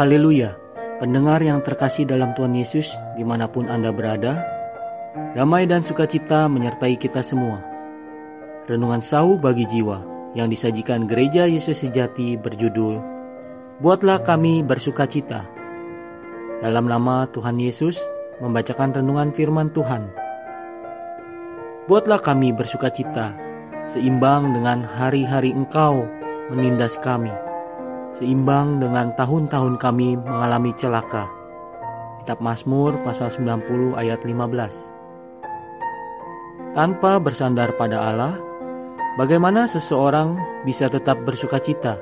Haleluya, pendengar yang terkasih dalam Tuhan Yesus di mana pun Anda berada, damai dan sukacita menyertai kita semua. Renungan sau bagi jiwa yang disajikan Gereja Yesus Sejati berjudul Buatlah kami bersukacita. Dalam nama Tuhan Yesus membacakan renungan firman Tuhan. Buatlah kami bersukacita, seimbang dengan hari-hari Engkau menindas kami seimbang dengan tahun-tahun kami mengalami celaka. Kitab Mazmur pasal 90 ayat 15. Tanpa bersandar pada Allah, bagaimana seseorang bisa tetap bersuka cita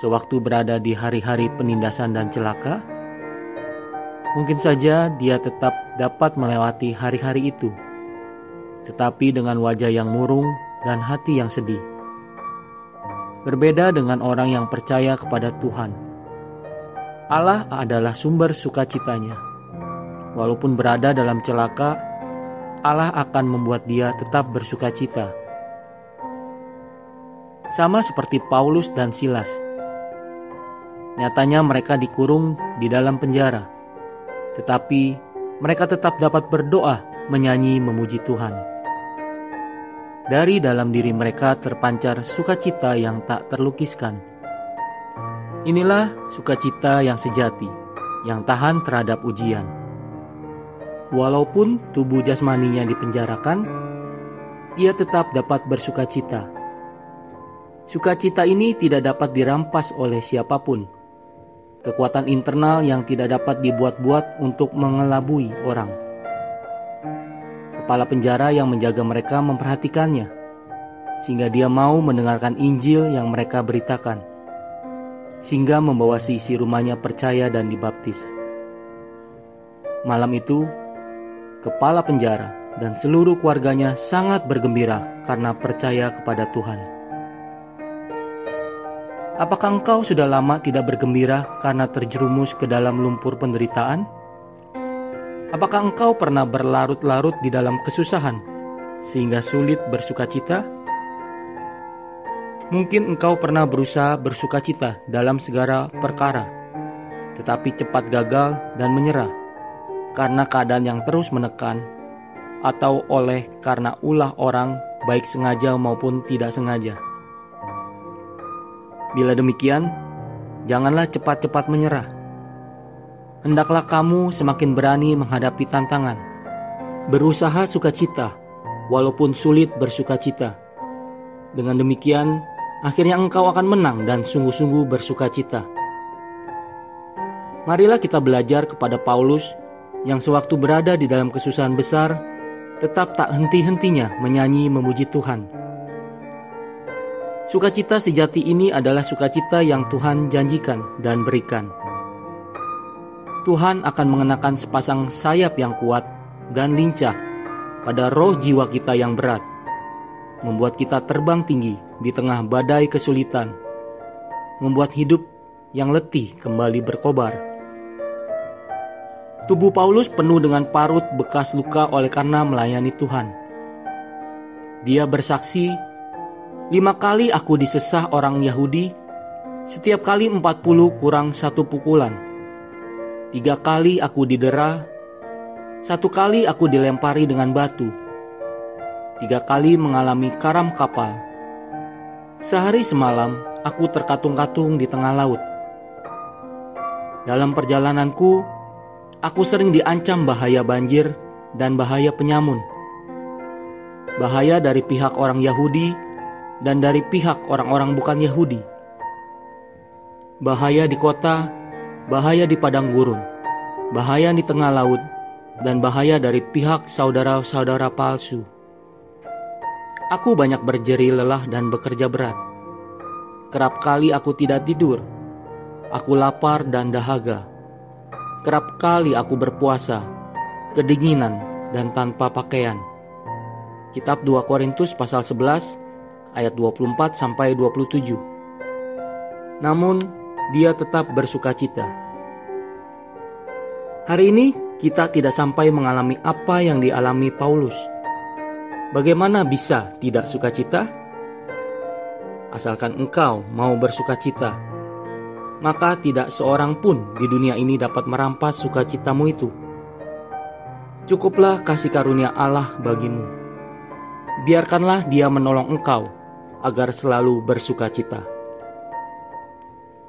sewaktu berada di hari-hari penindasan dan celaka? Mungkin saja dia tetap dapat melewati hari-hari itu, tetapi dengan wajah yang murung dan hati yang sedih berbeda dengan orang yang percaya kepada Tuhan. Allah adalah sumber sukacitanya. Walaupun berada dalam celaka, Allah akan membuat dia tetap bersukacita. Sama seperti Paulus dan Silas. Nyatanya mereka dikurung di dalam penjara, tetapi mereka tetap dapat berdoa, menyanyi, memuji Tuhan. Dari dalam diri mereka terpancar sukacita yang tak terlukiskan. Inilah sukacita yang sejati, yang tahan terhadap ujian. Walaupun tubuh jasmaninya dipenjarakan, ia tetap dapat bersukacita. Sukacita ini tidak dapat dirampas oleh siapa pun. Kekuatan internal yang tidak dapat dibuat-buat untuk mengelabui orang kepala penjara yang menjaga mereka memperhatikannya, sehingga dia mau mendengarkan Injil yang mereka beritakan, sehingga membawa si isi rumahnya percaya dan dibaptis. Malam itu, kepala penjara dan seluruh keluarganya sangat bergembira karena percaya kepada Tuhan. Apakah engkau sudah lama tidak bergembira karena terjerumus ke dalam lumpur penderitaan? Apakah engkau pernah berlarut-larut di dalam kesusahan sehingga sulit bersuka cita? Mungkin engkau pernah berusaha bersuka cita dalam segala perkara, tetapi cepat gagal dan menyerah karena keadaan yang terus menekan, atau oleh karena ulah orang, baik sengaja maupun tidak sengaja. Bila demikian, janganlah cepat-cepat menyerah hendaklah kamu semakin berani menghadapi tantangan. Berusaha sukacita, walaupun sulit bersukacita. Dengan demikian, akhirnya engkau akan menang dan sungguh-sungguh bersukacita. Marilah kita belajar kepada Paulus yang sewaktu berada di dalam kesusahan besar, tetap tak henti-hentinya menyanyi memuji Tuhan. Sukacita sejati ini adalah sukacita yang Tuhan janjikan dan berikan. Tuhan akan mengenakan sepasang sayap yang kuat dan lincah pada roh jiwa kita yang berat, membuat kita terbang tinggi di tengah badai kesulitan, membuat hidup yang letih kembali berkobar. Tubuh Paulus penuh dengan parut bekas luka oleh karena melayani Tuhan. Dia bersaksi, lima kali aku disesah orang Yahudi, setiap kali empat puluh kurang satu pukulan Tiga kali aku didera, satu kali aku dilempari dengan batu, tiga kali mengalami karam kapal. Sehari semalam aku terkatung-katung di tengah laut. Dalam perjalananku, aku sering diancam bahaya banjir dan bahaya penyamun. Bahaya dari pihak orang Yahudi dan dari pihak orang-orang bukan Yahudi. Bahaya di kota bahaya di padang gurun, bahaya di tengah laut, dan bahaya dari pihak saudara-saudara palsu. Aku banyak berjeri lelah dan bekerja berat. Kerap kali aku tidak tidur. Aku lapar dan dahaga. Kerap kali aku berpuasa, kedinginan, dan tanpa pakaian. Kitab 2 Korintus pasal 11 ayat 24 sampai 27. Namun dia tetap bersuka cita. Hari ini kita tidak sampai mengalami apa yang dialami Paulus. Bagaimana bisa tidak sukacita? Asalkan engkau mau bersukacita. maka tidak seorang pun di dunia ini dapat merampas sukacitamu itu. Cukuplah kasih karunia Allah bagimu. Biarkanlah Dia menolong engkau agar selalu bersukacita.